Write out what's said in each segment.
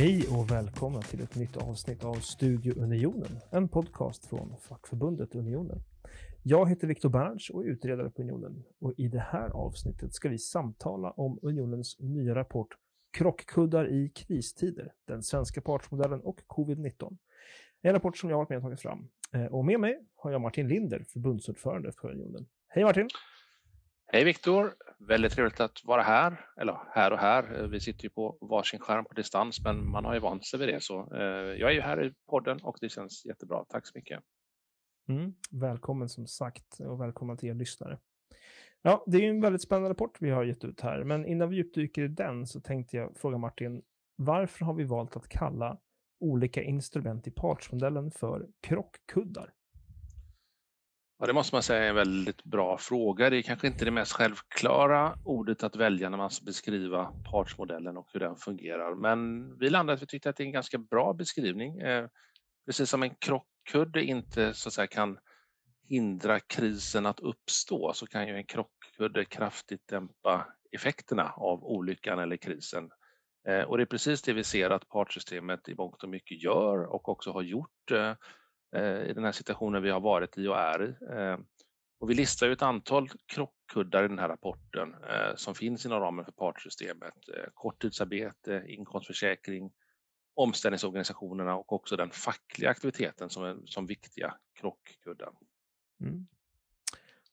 Hej och välkomna till ett nytt avsnitt av Studio Unionen, en podcast från fackförbundet Unionen. Jag heter Viktor Berns och är utredare på Unionen och i det här avsnittet ska vi samtala om Unionens nya rapport Krockkuddar i kristider, den svenska partsmodellen och covid-19. En rapport som jag har varit med och tagit fram. Eh, och med mig har jag Martin Linder, förbundsordförande för Unionen. Hej Martin! Hej Viktor! Väldigt trevligt att vara här, eller här och här. Eh, vi sitter ju på varsin skärm på distans, men man har ju vant sig vid det. Så eh, jag är ju här i podden och det känns jättebra. Tack så mycket. Mm, välkommen som sagt och välkomna till er lyssnare. Ja, det är en väldigt spännande rapport vi har gett ut här, men innan vi djupdyker i den så tänkte jag fråga Martin, varför har vi valt att kalla olika instrument i partsmodellen för krockkuddar? Ja, det måste man säga är en väldigt bra fråga. Det är kanske inte det mest självklara ordet att välja när man ska beskriva partsmodellen och hur den fungerar. Men vi landade att vi tyckte att det är en ganska bra beskrivning. Eh, precis som en krockkudde inte så att säga, kan hindra krisen att uppstå så kan ju en krockkudde kraftigt dämpa effekterna av olyckan eller krisen. Eh, och det är precis det vi ser att partsystemet i mångt och mycket gör och också har gjort eh, Eh, i den här situationen vi har varit i och är i. Eh, och vi listar ju ett antal krockkuddar i den här rapporten eh, som finns inom ramen för partsystemet. Eh, korttidsarbete, inkomstförsäkring, omställningsorganisationerna och också den fackliga aktiviteten som, är, som viktiga krockkuddar. Mm.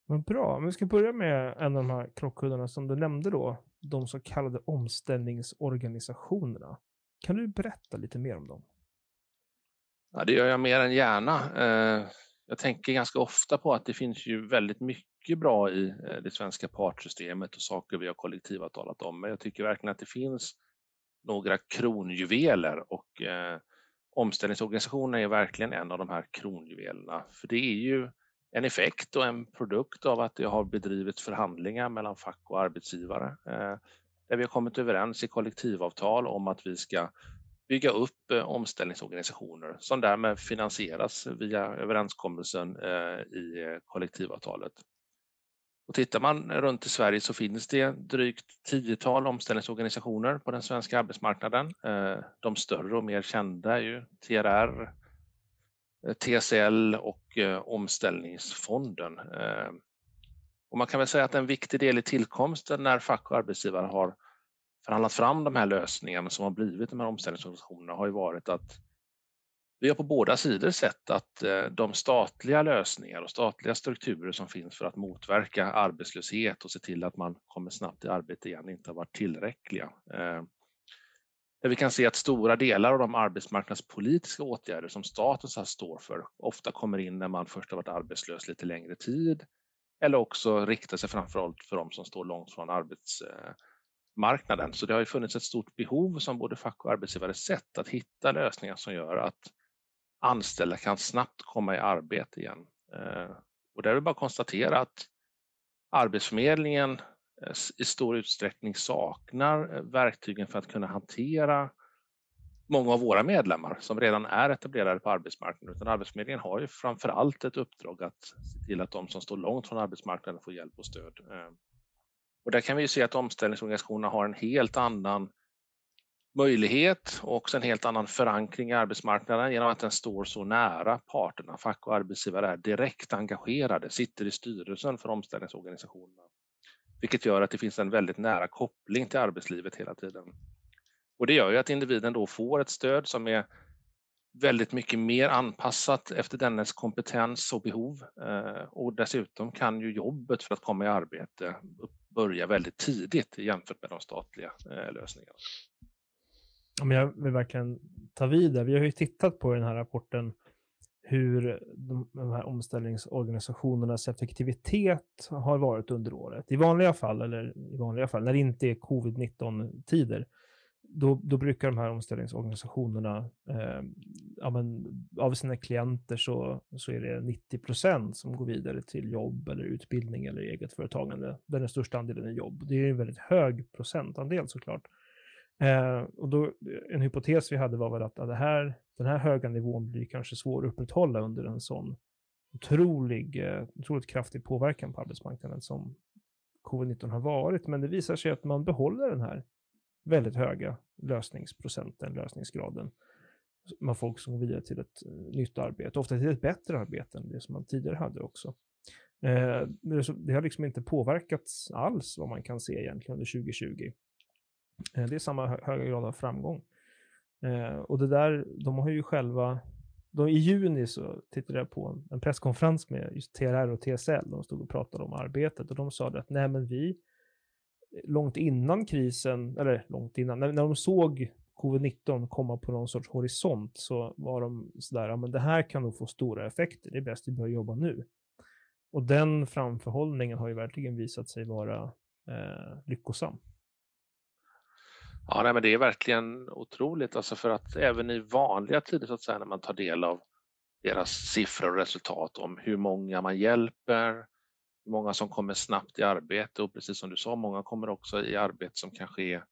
Men bra, vi ska börja med en av de här krockkuddarna som du nämnde då, de så kallade omställningsorganisationerna. Kan du berätta lite mer om dem? Ja, det gör jag mer än gärna. Eh, jag tänker ganska ofta på att det finns ju väldigt mycket bra i eh, det svenska partsystemet och saker vi har kollektivavtalat om. Men jag tycker verkligen att det finns några kronjuveler och eh, omställningsorganisationen är verkligen en av de här kronjuvelerna. För det är ju en effekt och en produkt av att det har bedrivits förhandlingar mellan fack och arbetsgivare eh, där vi har kommit överens i kollektivavtal om att vi ska bygga upp eh, omställningsorganisationer som därmed finansieras via överenskommelsen eh, i eh, kollektivavtalet. Och tittar man runt i Sverige så finns det drygt tiotal omställningsorganisationer på den svenska arbetsmarknaden. De större och mer kända är ju TRR, TCL och Omställningsfonden. Och man kan väl säga att en viktig del i tillkomsten när fack och arbetsgivare har förhandlat fram de här lösningarna som har blivit de här omställningsorganisationerna har ju varit att vi har på båda sidor sett att eh, de statliga lösningar och statliga strukturer som finns för att motverka arbetslöshet och se till att man kommer snabbt i arbete igen inte har varit tillräckliga. Eh, där vi kan se att stora delar av de arbetsmarknadspolitiska åtgärder som staten står för ofta kommer in när man först har varit arbetslös lite längre tid eller också riktar sig framförallt för de som står långt från arbets eh, marknaden. Så det har ju funnits ett stort behov som både fack och arbetsgivare sett att hitta lösningar som gör att anställda kan snabbt komma i arbete igen. Eh, och där är det bara att konstatera att Arbetsförmedlingen eh, i stor utsträckning saknar eh, verktygen för att kunna hantera många av våra medlemmar som redan är etablerade på arbetsmarknaden. Utan Arbetsförmedlingen har ju framför allt ett uppdrag att se till att de som står långt från arbetsmarknaden får hjälp och stöd. Och där kan vi se att omställningsorganisationerna har en helt annan möjlighet och också en helt annan förankring i arbetsmarknaden genom att den står så nära parterna. Fack och arbetsgivare är direkt engagerade, sitter i styrelsen för omställningsorganisationerna. Vilket gör att det finns en väldigt nära koppling till arbetslivet hela tiden. Och det gör ju att individen då får ett stöd som är väldigt mycket mer anpassat efter dennes kompetens och behov. Eh, och dessutom kan ju jobbet för att komma i arbete börja väldigt tidigt jämfört med de statliga eh, lösningarna. Om jag vill verkligen ta vid där. Vi har ju tittat på i den här rapporten hur de, de här omställningsorganisationernas effektivitet har varit under året. I vanliga fall, eller i vanliga fall, när det inte är covid-19 tider, då, då brukar de här omställningsorganisationerna, eh, ja, men, av sina klienter så, så är det 90 procent som går vidare till jobb eller utbildning eller eget företagande, där den största andelen är jobb. Det är en väldigt hög procentandel såklart. Eh, och då, en hypotes vi hade var väl att det här, den här höga nivån blir kanske svår att upprätthålla under en sån otrolig, eh, otroligt kraftig påverkan på arbetsmarknaden som covid-19 har varit. Men det visar sig att man behåller den här väldigt höga lösningsprocenten, lösningsgraden. Man folk som går vidare till ett eh, nytt arbete, ofta till ett bättre arbete än det som man tidigare hade också. Eh, det har liksom inte påverkats alls vad man kan se egentligen under 2020. Eh, det är samma höga grad av framgång. Och det där, de har ju själva de, I juni så tittade jag på en presskonferens med just TRR och TSL. De stod och pratade om arbetet och de sa att nej men vi, långt innan krisen, eller långt innan, när, när de såg covid-19 komma på någon sorts horisont så var de sådär, ja men det här kan nog få stora effekter, det är bäst vi börjar jobba nu. Och den framförhållningen har ju verkligen visat sig vara eh, lyckosam. Ja, nej, men det är verkligen otroligt, alltså för att även i vanliga tider så att säga, när man tar del av deras siffror och resultat om hur många man hjälper, många som kommer snabbt i arbete och precis som du sa, många kommer också i arbete som kanske är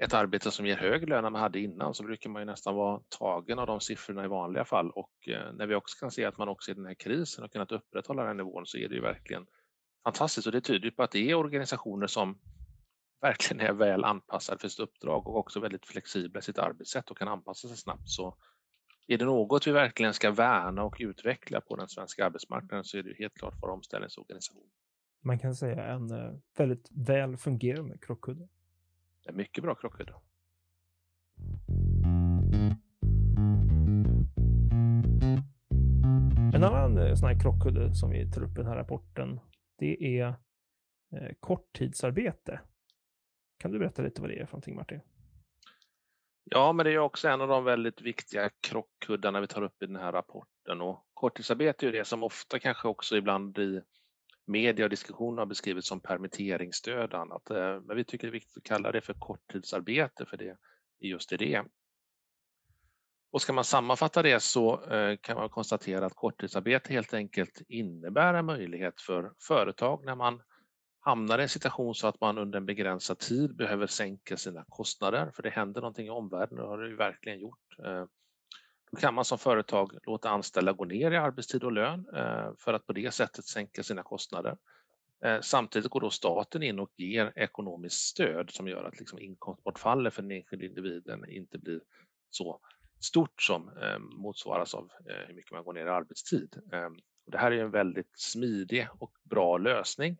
ett arbete som ger högre lön än man hade innan så brukar man ju nästan vara tagen av de siffrorna i vanliga fall och eh, när vi också kan se att man också i den här krisen har kunnat upprätthålla den nivån så är det ju verkligen fantastiskt och det tyder på att det är organisationer som verkligen är väl anpassade för sitt uppdrag och också väldigt flexibla i sitt arbetssätt och kan anpassa sig snabbt. Så är det något vi verkligen ska värna och utveckla på den svenska arbetsmarknaden så är det helt klart vår omställningsorganisation. Man kan säga en eh, väldigt väl fungerande krockkudde. En mycket bra krockkudde. En annan eh, sån här krockkudde som vi tar upp i den här rapporten, det är eh, korttidsarbete. Kan du berätta lite vad det är för någonting Martin? Ja, men det är också en av de väldigt viktiga krockkuddarna vi tar upp i den här rapporten och korttidsarbete är det som ofta kanske också ibland i media och diskussioner har beskrivits som permitteringsstöd och eh, annat. Men vi tycker det är viktigt att kalla det för korttidsarbete för det är just det. Och ska man sammanfatta det så eh, kan man konstatera att korttidsarbete helt enkelt innebär en möjlighet för företag när man hamnar i en situation så att man under en begränsad tid behöver sänka sina kostnader, för det händer någonting i omvärlden, det har det ju verkligen gjort. Eh, då kan man som företag låta anställda gå ner i arbetstid och lön eh, för att på det sättet sänka sina kostnader. Eh, samtidigt går då staten in och ger ekonomiskt stöd som gör att liksom inkomstbortfallet för den enskilde individen inte blir så stort som motsvaras av hur mycket man går ner i arbetstid. Det här är en väldigt smidig och bra lösning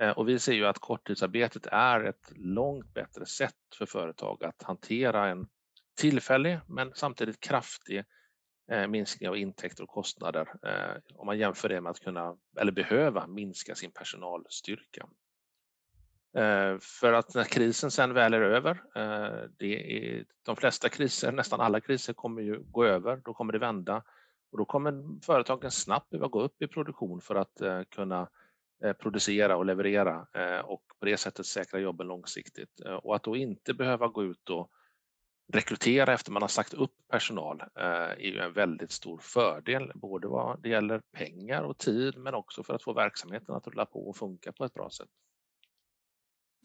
Eh, och vi ser ju att korttidsarbetet är ett långt bättre sätt för företag att hantera en tillfällig men samtidigt kraftig eh, minskning av intäkter och kostnader eh, om man jämför det med att kunna eller behöva minska sin personalstyrka. För att när krisen sen väl är över, det är, de flesta kriser, nästan alla kriser kommer ju gå över, då kommer det vända och då kommer företagen snabbt behöva gå upp i produktion för att kunna Eh, Eh, producera och leverera eh, och på det sättet säkra jobben långsiktigt. Eh, och att då inte behöva gå ut och rekrytera efter man har sagt upp personal är ju en väldigt stor fördel, både vad det gäller pengar och tid men också för att få verksamheten att rulla på och funka på ett bra sätt.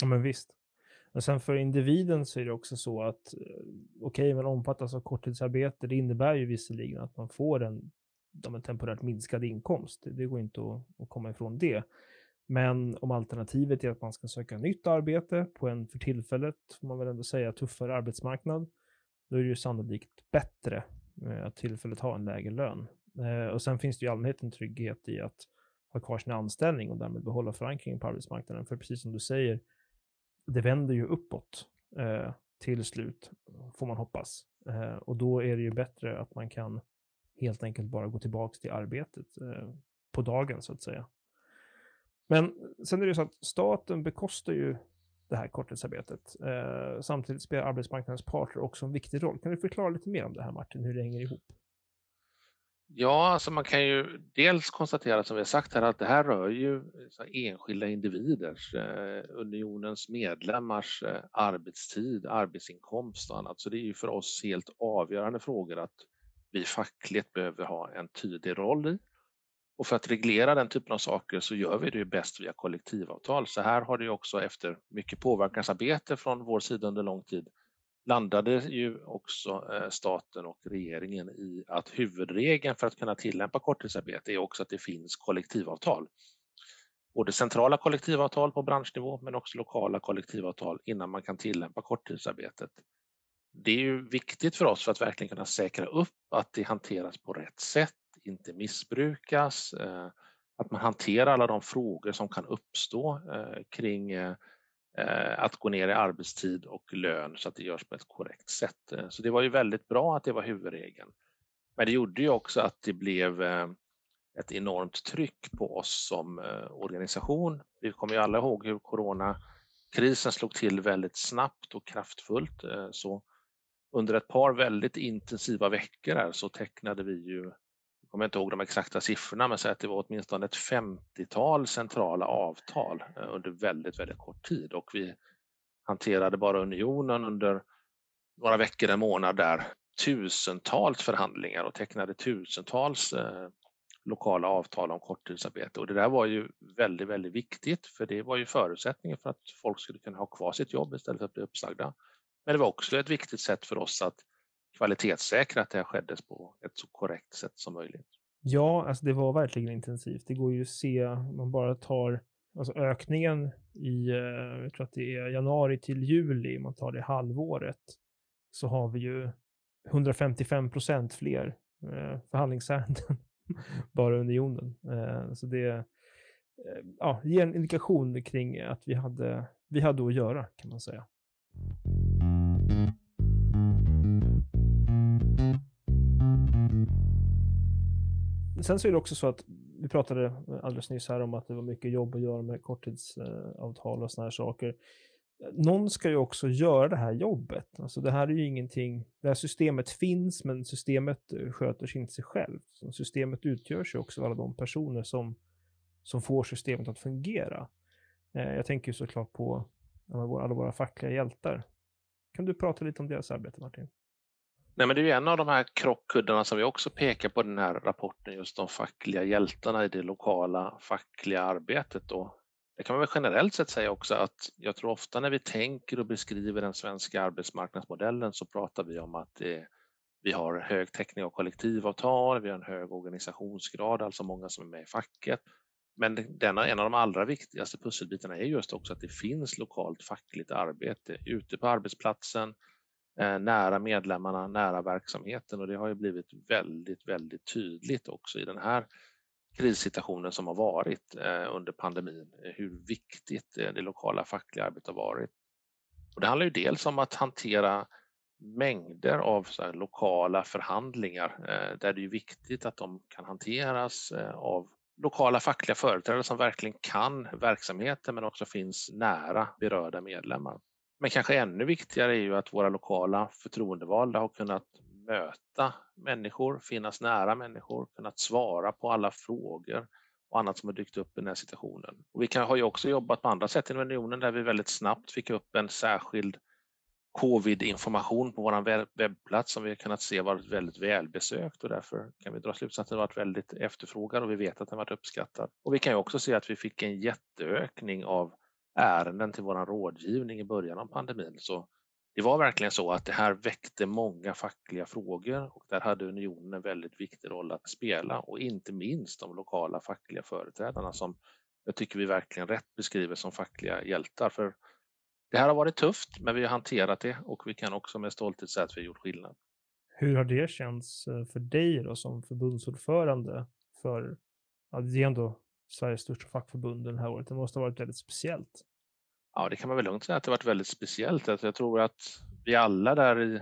Ja men visst. Men sen för individen så är det också så att okej, okay, man omfattas av korttidsarbete. Det innebär ju visserligen att man får en en temporärt minskad inkomst. Det går inte att, att komma ifrån det. Men om alternativet är att man ska söka nytt arbete på en för tillfället, får man väl ändå säga, tuffare arbetsmarknad, då är det ju sannolikt bättre eh, att tillfället ha en lägre lön. Eh, och sen finns det ju i allmänhet en trygghet i att ha kvar sin anställning och därmed behålla förankringen på arbetsmarknaden. För precis som du säger, det vänder ju uppåt eh, till slut, får man hoppas. och då är det ju bättre att man kan helt enkelt bara gå tillbaka till arbetet eh, på dagen så att säga. Men sen är det så att staten bekostar ju det här korttidsarbetet. Eh, samtidigt spelar arbetsmarknadens parter också en viktig roll. Kan du förklara lite mer om det här Martin, hur det hänger ihop? Ja, alltså man kan ju dels konstatera som vi har sagt här att det här rör ju enskilda individers, eh, unionens medlemmars eh, arbetstid, arbetsinkomst och annat. Så det är ju för oss helt avgörande frågor att vi fackligt behöver ha en tydlig roll i. Och för att reglera den typen av saker så gör vi det bäst via kollektivavtal. Så här har det också efter mycket påverkansarbete från vår sida under lång tid landade ju också eh, staten och regeringen i att huvudregeln för att kunna tillämpa korttidsarbete är också att det finns kollektivavtal. både centrala kollektivavtal på branschnivå men också lokala kollektivavtal innan man kan tillämpa korttidsarbetet. Det är ju viktigt för oss för att verkligen kunna säkra upp att det hanteras på rätt sätt, inte missbrukas, eh, att man hanterar alla de frågor som kan uppstå eh, kring eh, att gå ner i arbetstid och lön så att det görs på ett korrekt sätt. Så det var ju väldigt bra att det var huvudregeln. Men det gjorde ju också att det blev ett enormt tryck på oss som organisation. Vi kommer ju alla ihåg hur coronakrisen slog till väldigt snabbt och kraftfullt. Så under ett par väldigt intensiva veckor här så tecknade vi ju, jag kommer inte ihåg de exakta siffrorna, men säg att det var åtminstone ett 50-tal centrala avtal eh, under väldigt, väldigt kort tid och vi hanterade bara unionen under några veckor, en månad där, tusentals förhandlingar och tecknade tusentals eh, lokala avtal om korttidsarbete. Och det där var ju väldigt, väldigt viktigt för det var ju förutsättningen för att folk skulle kunna ha kvar sitt jobb istället för att bli uppsagda. Men det var också ett viktigt sätt för oss att kvalitetssäkra att det här skedde på ett så korrekt sätt som möjligt. Ja, alltså det var verkligen intensivt. Det går ju att se, om man bara tar alltså ökningen i, eh, jag tror att det är januari till juli, om man tar det halvåret, så har vi ju 155 procent fler eh, förhandlingsärenden bara unionen. jorden. Eh, så det ja, ger en indikation kring att vi hade, vi hade att göra, kan man säga. Sen så är det också så att vi pratade alldeles nyss här om att det var mycket jobb att göra med korttidsavtal och såna här saker. Någon ska ju också göra det här jobbet. Alltså det här är ju ingenting, det här systemet finns men systemet eh, sköter sig inte sig själv. Så systemet utgörs ju också av alla de personer som, som får systemet att fungera. Eh, jag tänker ju såklart på alla våra fackliga hjältar. Kan du prata lite om deras arbete Martin? Nej, men det är ju en av de här krockkuddarna som vi också pekar på i den här rapporten, just de fackliga hjältarna i det lokala fackliga arbetet. Då. det kan man väl generellt sett säga också att jag tror ofta när vi tänker och beskriver den svenska arbetsmarknadsmodellen så pratar vi om att det, vi har hög täckning av kollektivavtal, vi har en hög organisationsgrad, alltså många som är med i facket. Men denna, en av de allra viktigaste pusselbitarna är just också att det finns lokalt fackligt arbete ute på arbetsplatsen, Eh, nära medlemmarna, nära verksamheten och det har ju blivit väldigt, väldigt tydligt också i den här krissituationen som har varit eh, under pandemin, hur viktigt eh, det lokala fackliga arbetet har varit. Och det handlar ju dels om att hantera mängder av lokala förhandlingar där det är viktigt att de kan hanteras av lokala fackliga företrädare som verkligen kan verksamheten men också finns nära berörda medlemmar. Men kanske ännu viktigare är ju att våra lokala förtroendevalda har kunnat möta människor, finnas nära människor, kunnat svara på alla frågor och annat som har dykt upp i den här situationen. Och vi kan, har ju också jobbat på andra sätt inom unionen där vi väldigt snabbt fick upp en särskild covid-information på vår webbplats som vi har kunnat se varit väldigt välbesökt och därför kan vi dra slutsatsen att den varit väldigt efterfrågad och vi vet att den varit uppskattad. Och vi kan ju också se att vi fick en jätteökning av ärenden till vår rådgivning i början av pandemin. Så det var verkligen så att det här väckte många fackliga frågor och där hade unionen en väldigt viktig roll att spela och inte minst de lokala fackliga företrädarna som jag tycker vi verkligen rätt beskriver som fackliga hjältar. För det här har varit tufft, men vi har hanterat det och vi kan också med stolthet säga att vi har gjort skillnad. Hur har det känts eh, för dig då som förbundsordförande för, ja, det är ändå Sveriges största fackförbund det här året. Det måste ha varit väldigt speciellt. Ja, det kan man väl lugnt säga att det varit väldigt speciellt. Alltså, jag tror att vi alla där i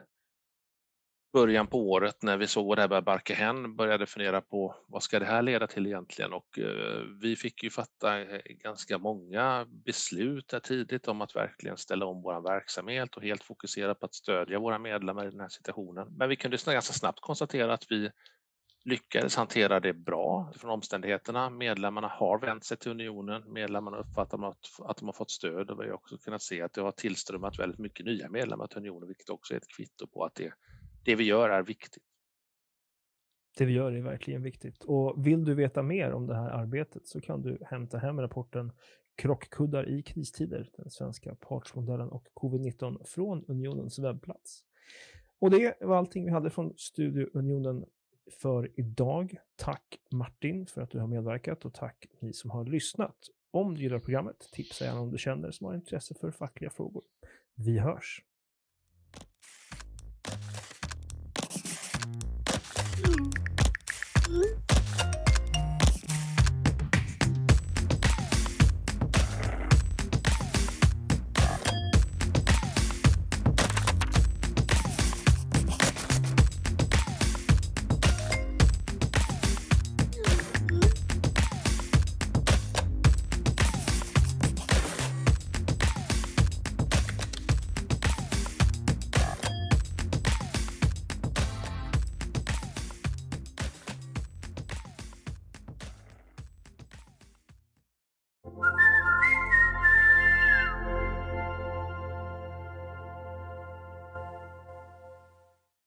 början på året när vi såg det här börja barka hän började fundera på vad ska det här leda till egentligen och eh, vi fick ju fatta eh, ganska många beslut där tidigt om att verkligen ställa om vår verksamhet och helt fokusera på att stödja våra medlemmar i den här situationen. Men vi kunde ganska snabbt konstatera att vi lyckades hantera det bra från omständigheterna. Medlemmarna har vänt sig till unionen. Medlemmarna uppfattar att, att de har fått stöd och vi har också kunnat se att det har tillströmmat väldigt mycket nya medlemmar till unionen, vilket också är ett kvitto på att det det vi gör är viktigt. Det vi gör är verkligen viktigt. Och vill du veta mer om det här arbetet så kan du hämta hem rapporten Krockkuddar i kristider, den svenska partsmodellen och covid-19 från Unionens webbplats. Och det var allting vi hade från Studio Unionen för idag. Tack Martin för att du har medverkat och tack ni som har lyssnat. Om du gillar programmet, tipsa gärna om du känner som har intresse för fackliga frågor. Vi hörs!